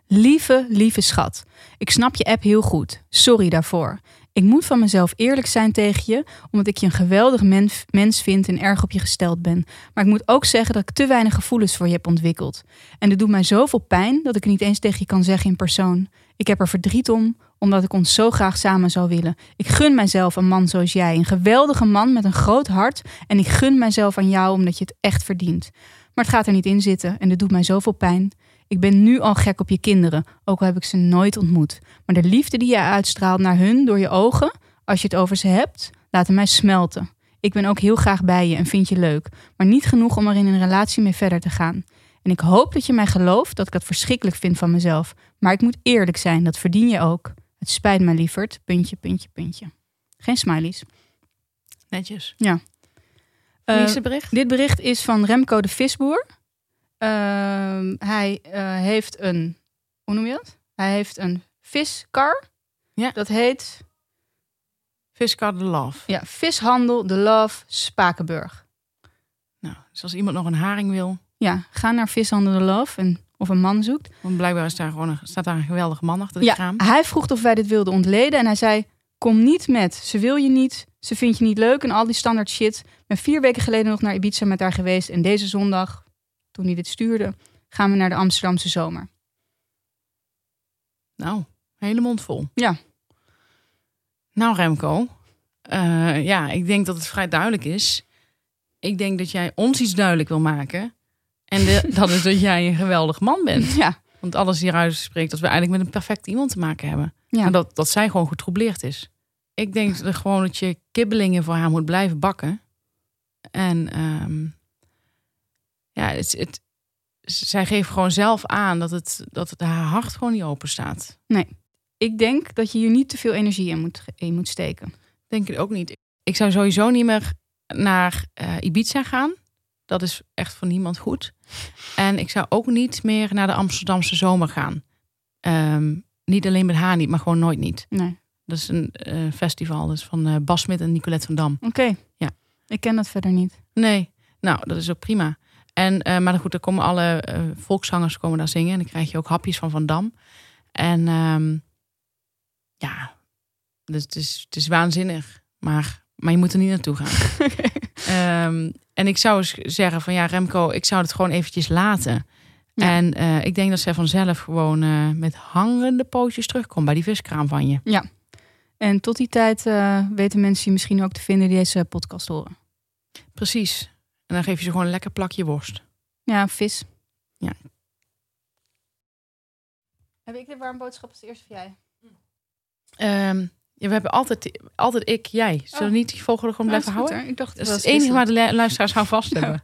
Lieve, lieve schat. Ik snap je app heel goed. Sorry daarvoor. Ik moet van mezelf eerlijk zijn tegen je, omdat ik je een geweldig mens, vind en erg op je gesteld ben. Maar ik moet ook zeggen dat ik te weinig gevoelens voor je heb ontwikkeld. En dit doet mij zoveel pijn dat ik het niet eens tegen je kan zeggen in persoon. Ik heb er verdriet om, omdat ik ons zo graag samen zou willen. Ik gun mijzelf een man zoals jij, een geweldige man met een groot hart. En ik gun mijzelf aan jou omdat je het echt verdient. Maar het gaat er niet in zitten en dit doet mij zoveel pijn. Ik ben nu al gek op je kinderen, ook al heb ik ze nooit ontmoet. Maar de liefde die je uitstraalt naar hun door je ogen, als je het over ze hebt, laten mij smelten. Ik ben ook heel graag bij je en vind je leuk, maar niet genoeg om er in een relatie mee verder te gaan. En ik hoop dat je mij gelooft dat ik dat verschrikkelijk vind van mezelf. Maar ik moet eerlijk zijn, dat verdien je ook. Het spijt me, lieverd. Puntje, puntje, puntje. Geen smileys. Netjes. Ja. Bericht? Uh, dit bericht is van Remco de Visboer. Uh, hij uh, heeft een, hoe noem je dat? Hij heeft een viskar. Ja. Dat heet... Viskar de Love. Ja, vishandel de Love Spakenburg. Nou, dus als iemand nog een haring wil... Ja, ga naar vishandel de Love en of een man zoekt. Want blijkbaar is daar gewoon een, staat daar een geweldige man achter de ja, kraam. Hij vroeg of wij dit wilden ontleden en hij zei... Kom niet met, ze wil je niet, ze vindt je niet leuk en al die standaard shit. Ik ben vier weken geleden nog naar Ibiza met haar geweest en deze zondag toen hij dit stuurde, gaan we naar de Amsterdamse zomer. Nou, hele mond vol. Ja. Nou, Remco. Uh, ja, ik denk dat het vrij duidelijk is. Ik denk dat jij ons iets duidelijk wil maken. En de, dat is dat jij een geweldig man bent. Ja. Want alles hieruit spreekt dat we eigenlijk met een perfect iemand te maken hebben. Ja. En dat, dat zij gewoon getroubleerd is. Ik denk dat gewoon dat je kibbelingen voor haar moet blijven bakken. En um, ja, het, het, zij geeft gewoon zelf aan dat het, dat het haar hart gewoon niet open staat. Nee. ik denk dat je hier niet te veel energie in moet, in moet steken. Denk ik ook niet. Ik zou sowieso niet meer naar eh, Ibiza gaan. Dat is echt voor niemand goed. En ik zou ook niet meer naar de Amsterdamse zomer gaan. Ehm, niet alleen met haar niet, maar gewoon nooit niet. Nee. Dat is een eh, festival dus van eh Bas Smit en Nicolette van Dam. Oké. Ja. Ik ken dat verder niet. Nee, nou, dat is ook prima. En, eh, maar goed, er komen alle eh, volkszangers komen daar zingen. En dan krijg je ook hapjes van Van Dam. En ehm, ja, dus het, is, het is waanzinnig. Maar, maar je moet er niet naartoe gaan. Ehm, en ik zou eens zeggen van ja, Remco, ik zou het gewoon eventjes laten. Ja. En eh, ik denk dat zij vanzelf gewoon met hangende pootjes terugkomt bij die viskraam van je. En tot die tijd weten mensen je misschien ook te vinden die deze podcast horen. Precies. En dan geef je ze gewoon een lekker plakje worst. Ja, vis. Ja. Heb ik de warme boodschap als eerste of jij? Ehm, ja, we hebben altijd, altijd ik, jij. Zullen we Oh. niet die volgorde gewoon blijven houden? Ik dacht, Dat is het enige waar de lu- luisteraars aan vast hebben.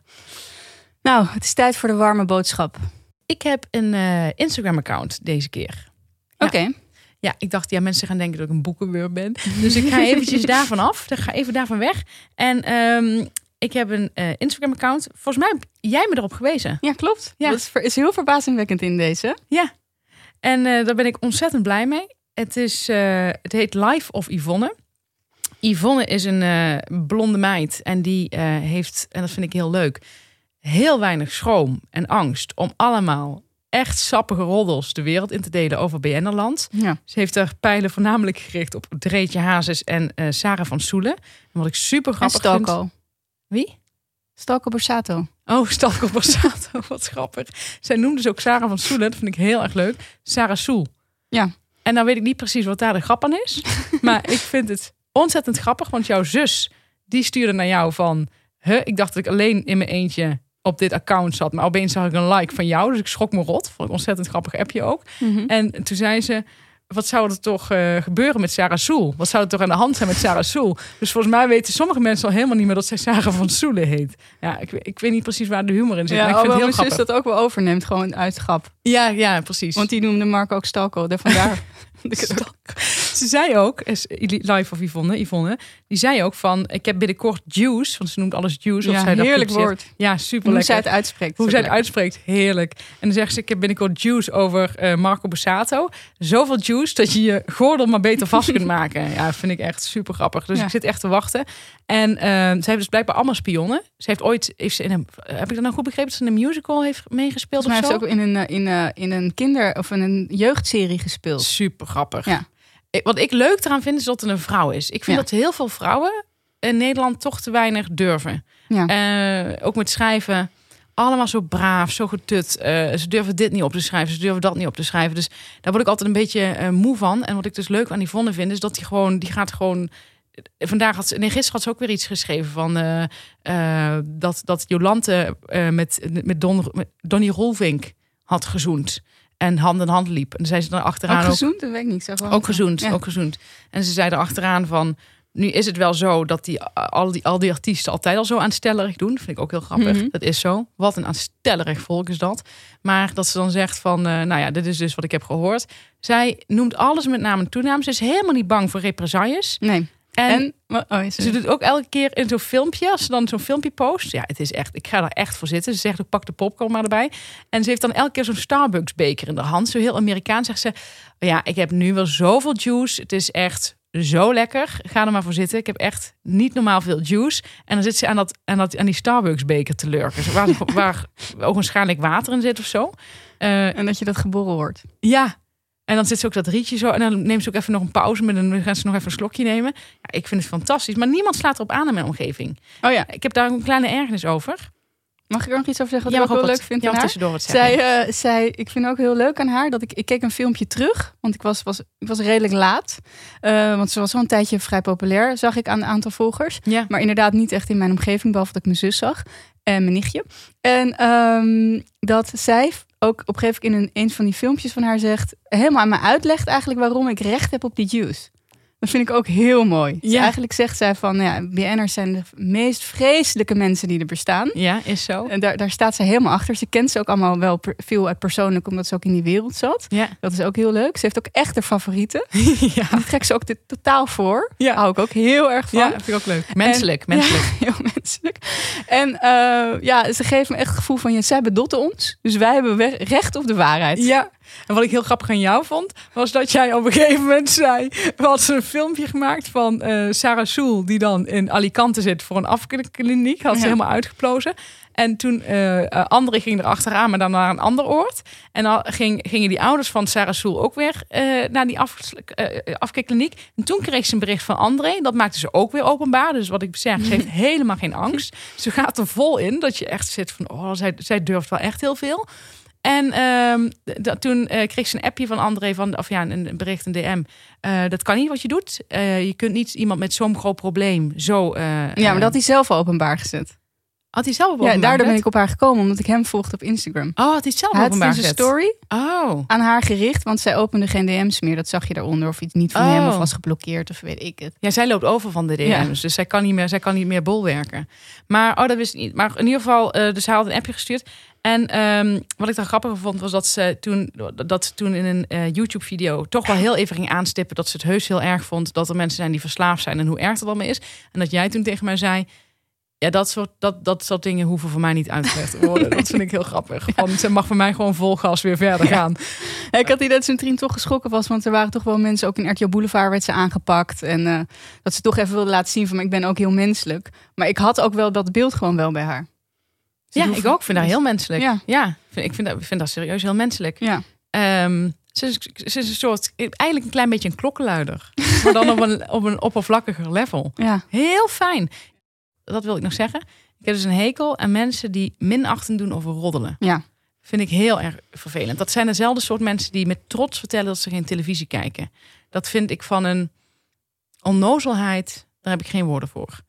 Nou, het is tijd voor de warme boodschap. Ik heb een eh, Instagram-account deze keer. Ja. Oké. Ja, ik dacht, ja, mensen gaan denken dat ik een boekenweur ben. Dus ik ga eventjes daarvan af. Ik ga even daarvan weg. En ehm, ik heb een eh, Instagram-account. Volgens mij heb jij me erop gewezen. Ja, klopt. Ja. Dat is, is heel verbazingwekkend in deze. En eh, daar ben ik ontzettend blij mee. Het, is, eh, het heet Life of Yvonne. Yvonne is een blonde meid. En die heeft, en dat vind ik heel leuk, heel weinig schroom en angst om allemaal echt sappige roddels de wereld in te delen over BN'erland. Ja. Ze heeft haar pijlen voornamelijk gericht op Dreetje Hazes en Sarah van Soelen. En wat ik super En grappig vind... Wie? Stalko Borsato. Oh, Stalko Borsato, wat grappig. Zij noemde ze ook Sarah van Soelen, dat vind ik heel erg leuk. Sarah Soel. Ja. En dan weet ik niet precies wat daar de grap aan is. maar ik vind het ontzettend grappig, want jouw zus, die stuurde naar jou van... Huh, ik dacht dat ik alleen in mijn eentje op dit account zat. Maar opeens zag ik een like van jou, dus ik schrok me rot. Vond ik ontzettend grappig appje ook. Mhm. En toen zei ze, wat zou er toch eh, gebeuren met Sarah Soel? Wat zou er toch aan de hand zijn met Sarah Soel? Dus volgens mij weten sommige mensen al helemaal niet meer dat zij Sarah van Soelen heet. Ja, ik, weet- ik weet niet precies waar de humor in zit, Ja, maar ik vind het heel mijn zus dat ook wel overneemt, gewoon uit grap. Ja, ja, precies. Want die noemde Marco ook Stalko. Daar vandaar. Ze zei ook, live of Yvonne, Yvonne, die zei ook van, ik heb binnenkort juice, want ze noemt alles juice. of ja, zij dat heerlijk publiceert. woord. Ja, super Hoe lekker. zij het uitspreekt. Hoe zij het uitspreekt, heerlijk. En dan zegt ze, ik heb binnenkort juice over eh, Marco Borsato. Zoveel juice dat je je gordel maar beter vast kunt maken. Ja, vind ik echt super grappig. Dus Ja. ik zit echt te wachten. En eh, ze heeft dus blijkbaar allemaal spionnen. Ze heeft ooit, heeft ze in een, heb ik dat nou goed begrepen, dat ze in een musical heeft meegespeeld of heeft zo? ze ook in een, eh, in, in een kinder- of in een jeugdserie gespeeld. Super grappig. Ja. Ik- Wat ik leuk eraan vind, is dat het een vrouw is. Ik vind Ja. dat heel veel vrouwen in Nederland toch te weinig durven. Ja. Eh, ook met schrijven. Allemaal zo braaf, zo getut. Eh, ze durven dit niet op te schrijven, ze durven dat niet op te schrijven. Dus daar word ik altijd een beetje eh, moe van. En wat ik dus leuk aan Yvonne vind, is dat die gewoon, die gaat gewoon. Vandaag had ze, nee, gisteren had ze ook weer iets geschreven van dat, dat Jolante eh, met, met, Don, met Donnie Rolvink had gezoend. En hand in hand liep. En zei ze dan achteraan Ook ook gezoend? Dat weet ik niet. Wel ook gezoend, Ja. ook gezoend. En ze zei erachteraan van... Nu is het wel zo dat die, al, die, al die artiesten altijd al zo aanstellerig doen. Dat vind ik ook heel grappig. Mhm. Dat is zo. Wat een aanstellerig volk is dat. Maar dat ze dan zegt van... eh, nou ja, dit is dus wat ik heb gehoord. Zij noemt alles met naam en toenaam. Ze is helemaal niet bang voor represailles. Nee. En, En? Oh, ze doet ook elke keer in zo'n filmpje... als ze dan zo'n filmpje post... Ja, het is echt... Ik ga er echt voor zitten. Ze zegt ook, pak de popcorn maar erbij. En ze heeft dan elke keer zo'n Starbucks beker in de hand. Zo heel Amerikaans zegt ze... Ja, ik heb nu wel zoveel juice. Het is echt zo lekker. Ga er maar voor zitten. Ik heb echt niet normaal veel juice. En dan zit ze aan, dat, aan, dat, aan die Starbucks beker te lurken. Waar, waar ook waarschijnlijk water in zit of zo. Eh, En dat je dat geboren wordt. ja. En dan zit ze ook dat rietje zo. En dan neemt ze ook even nog een pauze. Maar dan gaan ze nog even een slokje nemen. Ja, ik vind het fantastisch. Maar niemand slaat erop aan in mijn omgeving. Oh ja. Ik heb daar een kleine ergernis over. Mag ik er nog iets over zeggen wat ik mag ook wel wat- leuk vind aan haar? tussendoor wat. Zij, eh, zij, ik vind ook heel leuk aan haar dat ik, ik keek een filmpje terug, want ik was, was, ik was redelijk laat. Eh, want ze was al een tijdje vrij populair, zag ik aan een aantal volgers. ja. Maar inderdaad niet echt in mijn omgeving, behalve dat ik mijn zus zag en mijn nichtje. En ehm, dat zij ook op een gegeven moment in een, een van die filmpjes van haar zegt, helemaal aan me uitlegt eigenlijk waarom ik recht heb op die juice. Dat vind ik ook heel mooi. Dus eigenlijk zegt zij van, ja, BN'ers zijn de meest vreselijke mensen die er bestaan. Ja, is zo. En daar, daar staat ze helemaal achter. Ze kent ze ook allemaal wel per- veel uit persoonlijk, omdat ze ook in die wereld zat. Ja. Dat is ook heel leuk. Ze heeft ook echt haar favorieten. ja. Die trekt ze ook dit totaal voor. Ja. Hou ik ook heel erg van. ja, vind ik ook leuk. Menselijk, En- menselijk. Ja, heel menselijk. En eh, ja, ze geeft me echt het gevoel van, ja, zij bedotten ons. Dus wij hebben recht op de waarheid. Ja, en wat ik heel grappig aan jou vond, was dat jij op een gegeven moment zei... We hadden een filmpje gemaakt van eh, Sarah Soel, die dan in Alicante zit voor een afkliniek. Had ze Ja. helemaal uitgeplozen. En toen eh eh, André ging er achteraan, maar dan naar een ander oord. En dan ging, gingen die ouders van Sarah Soel ook weer naar die af, afkikkliniek. En toen kreeg ze een bericht van André. Dat maakte ze ook weer openbaar. Dus wat ik zeg, ze heeft helemaal geen angst. Ze gaat er vol in, dat je echt zit van... Oh, zij, zij durft wel echt heel veel. En ehm, dat, toen eh, kreeg ze een appje van André, van, of ja, een, een bericht, een DM. Eh, dat kan niet wat je doet. Eh, je kunt niet iemand met zo'n groot probleem zo... Ja, maar dat had hij zelf openbaar gezet. had hij zelf op Ja, openbaar daardoor ben gezet? ik op haar gekomen, omdat ik hem volgde op Instagram. Oh, had hij zelf Hij had openbaar dus een gezet? story Oh. aan haar gericht, want zij opende geen DM's meer. Dat zag je daaronder, of iets niet van Oh. hem of was geblokkeerd of weet ik het. Ja, zij loopt over van de DM's, Ja. dus zij kan niet meer, zij kan niet meer bolwerken. Maar, oh, dat wist ik niet. Maar in ieder geval, dus hij had een appje gestuurd. En ehm, wat ik dan grappiger vond, was dat ze toen, dat ze toen in een eh, YouTube-video toch wel heel even ging aanstippen dat ze het heus heel erg vond dat er mensen zijn die verslaafd zijn en hoe erg dat allemaal is. En dat jij toen tegen mij zei. Ja, dat soort, dat, dat soort dingen hoeven voor mij niet uitgelegd te worden. Dat vind ik heel grappig. Van, ze mag voor mij gewoon vol gas weer verder gaan. Ja, ik had die dat zijn toch geschrokken was, want er waren toch wel mensen, ook in RTL Boulevard werd ze aangepakt. En eh, dat ze toch even wilde laten zien van, ik ben ook heel menselijk. Maar ik had ook wel dat beeld gewoon wel bij haar. Ze Ja, ik ook. vind dat heel menselijk. Ja. Ja, vind, ik vind dat, vind dat serieus heel menselijk. Ja. Ehm, ze, is, ze is een soort, eigenlijk een klein beetje een klokkenluider. Maar dan op een, op een oppervlakkiger level. Ja. Heel fijn. Dat wil ik nog zeggen. Ik heb dus een hekel aan mensen die minachtend doen over roddelen. Ja. Vind ik heel erg vervelend. Dat zijn dezelfde soort mensen die met trots vertellen dat ze geen televisie kijken. Dat vind ik van een onnozelheid. Daar heb ik geen woorden voor.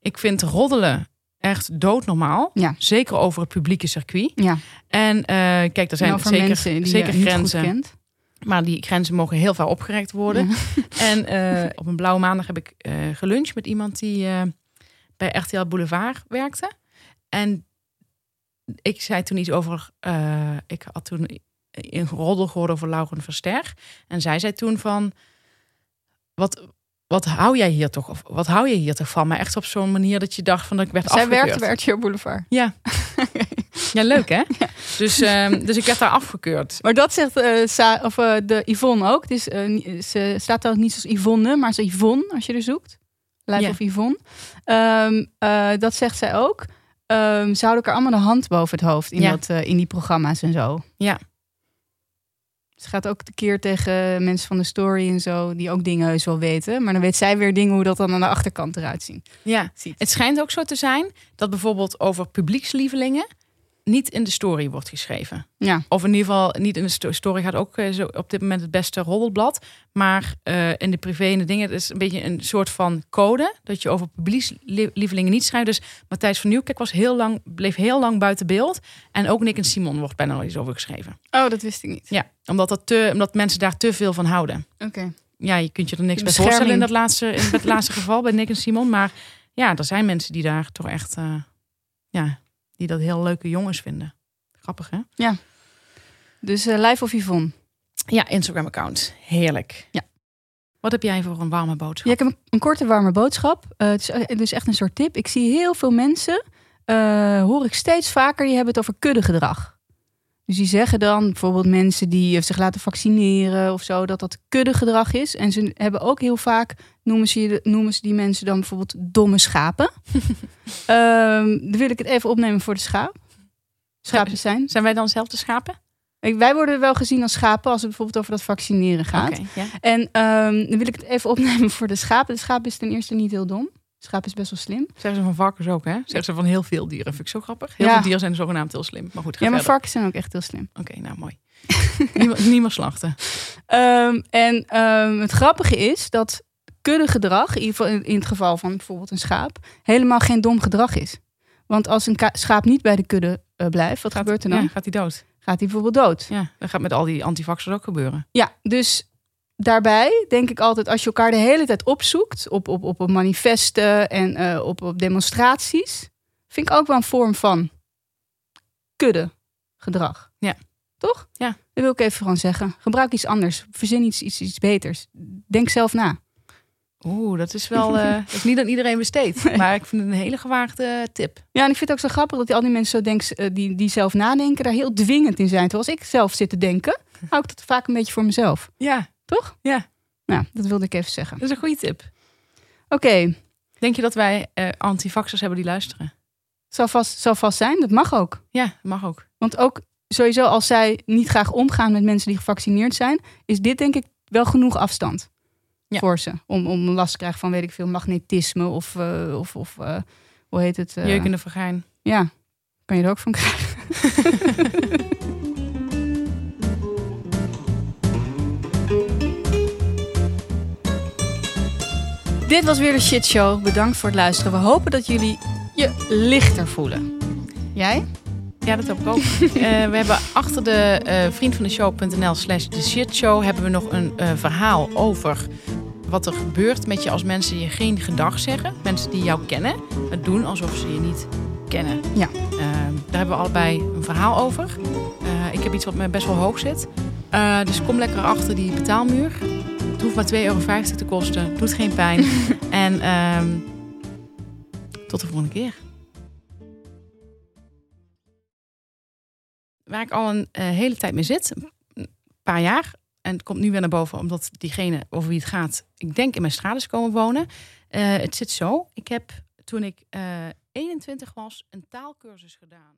Ik vind roddelen echt doodnormaal. Ja. Zeker over het publieke circuit. Ja. En eh, kijk, er zijn zeker, die zeker grenzen. Maar die grenzen mogen heel vaak opgerekt worden. Ja. En eh, op een blauwe maandag heb ik eh geluncht met iemand die bij RTL Boulevard werkte. En ik zei toen iets over. ik had toen een roddel gehoord over Lauren Verster. En zij zei toen van. Wat, wat hou jij hier toch? Of wat hou je hier toch van? Maar echt op zo'n manier dat je dacht van dat ik werd Zij afgekeurd. werkte bij Boulevard. Ja. ja, leuk hè? Dus, ehm, dus ik werd daar afgekeurd. Maar dat zegt eh, Sa of, eh, de Yvonne ook. Dus, ze staat ook niet als Yvonne, maar als Yvonne als je er zoekt. Live Ja. of Yvonne. Ehm, eh, dat zegt zij ook. Ehm, ze houden elkaar allemaal de hand boven het hoofd in, Ja. dat, in die programma's en zo. Ja. Ze gaat ook de keer tegen mensen van de story en zo, die ook dingen heus wel weten. Maar dan weet zij weer dingen hoe dat dan aan de achterkant eruit ziet. Ja, ziet. het schijnt ook zo te zijn dat bijvoorbeeld over publiekslievelingen niet in de story wordt geschreven. Ja, Of in ieder geval niet in de sto- story gaat ook eh, zo op dit moment het beste roddelblad. Maar eh, in de privé en de dingen, het is een beetje een soort van code dat je over publiekslievelingen niet schrijft. Dus Matthijs van Nieuwkerk was heel lang, bleef heel lang buiten beeld. En ook Nick en Simon wordt bijna nooit iets over geschreven. oh, dat wist ik niet. Ja, omdat, dat te, omdat mensen daar te veel van houden. Oké. Ja, je kunt je er niks bij voorstellen in dat laatste, in het laatste geval bij Nick en Simon. Maar ja, er zijn mensen die daar toch echt, eh, ja, die dat heel leuke jongens vinden. Grappig, hè? Dus eh Live of Yvonne. Ja, Instagram-account. Heerlijk. Ja. Wat heb jij voor een warme boodschap? Ja, ik heb een, een korte warme boodschap. Eh, het is eh, dus echt een soort tip. Ik zie heel veel mensen, hoor ik steeds vaker, die hebben het over kuddegedrag. Dus die zeggen dan bijvoorbeeld mensen die eh, zich laten vaccineren of zo, dat dat kuddegedrag is. En ze hebben ook heel vaak, noemen ze, noemen ze die mensen dan bijvoorbeeld domme schapen. Ehm, dan wil ik het even opnemen voor de schaap. Schapen zijn. Zijn wij dan zelf de schapen? Wij worden wel gezien als schapen als het bijvoorbeeld over dat vaccineren gaat. Oké, ja. En ehm, dan wil ik het even opnemen voor de schapen. De schaap is ten eerste niet heel dom. Schaap is best wel slim. Zeggen ze van varkens ook, hè? Zeggen ze van heel veel dieren. Vind ik zo grappig. Heel Ja. veel dieren zijn zogenaamd heel slim. Maar goed, Ja, maar verder. varkens zijn ook echt heel slim. Oké, nou mooi. niemand, niemand slachten. Ehm, en ehm, het grappige is dat kuddegedrag, in, in het geval van bijvoorbeeld een schaap, helemaal geen dom gedrag is. Want als een schaap niet bij de kudde eh, blijft, wat gebeurt er dan? Ja, gaat hij dood? Gaat hij bijvoorbeeld dood. Ja, dat gaat met al die antivaxers ook gebeuren. Ja, dus daarbij denk ik altijd, als je elkaar de hele tijd opzoekt op, op, op manifesten en eh, op, op demonstraties, vind ik ook wel een vorm van kudde gedrag. Ja. Toch? Ja. Dat wil ik even gewoon zeggen. Gebruik iets anders. Verzin iets, iets, iets beters. Denk zelf na. Oeh, dat is wel eh, dat is niet aan iedereen besteed. Nee. Maar ik vind het een hele gewaagde tip. Ja, en ik vind het ook zo grappig dat die, al die mensen zo denken, eh, die, die zelf nadenken, daar heel dwingend in zijn. Terwijl als ik zelf zit te denken, hou ik dat vaak een beetje voor mezelf. Ja, Toch? Ja. Nou, dat wilde ik even zeggen. dat is een goede tip. Oké, Denk je dat wij eh antivaxers hebben die luisteren? zal, vast, zal vast zijn. Dat mag ook. Ja, dat mag ook. Want ook sowieso als zij niet graag omgaan met mensen die gevaccineerd zijn, is dit denk ik wel genoeg afstand Ja. voor ze. Om, om last te krijgen van, weet ik veel, magnetisme of, eh, of, of eh, hoe heet het? eh, Jeukende vergijn. Ja, kan je er ook van krijgen. Dit was weer de Shit Show. Bedankt voor het luisteren. We hopen dat jullie je lichter voelen. Jij? Ja, dat hoop ik ook. Eh, we hebben achter de uh, vriendvandeshow.nl slash de shitshow hebben we nog een eh, verhaal over wat er gebeurt met je als mensen je geen gedag zeggen. Mensen die jou kennen, het doen alsof ze je niet kennen. Ja. Daar hebben we allebei een verhaal over. Ik heb iets wat me best wel hoog zit. Dus kom lekker achter die betaalmuur. Het hoeft maar 2,50 euro te kosten. Doet geen pijn. en ehm, tot de volgende keer. waar ik al een uh, hele tijd mee zit, een paar jaar. En het komt nu weer naar boven, omdat diegene over wie het gaat, ik denk in mijn straat is komen wonen. Uh, het zit zo. Ik heb toen ik uh, 21 was een taalkursus gedaan.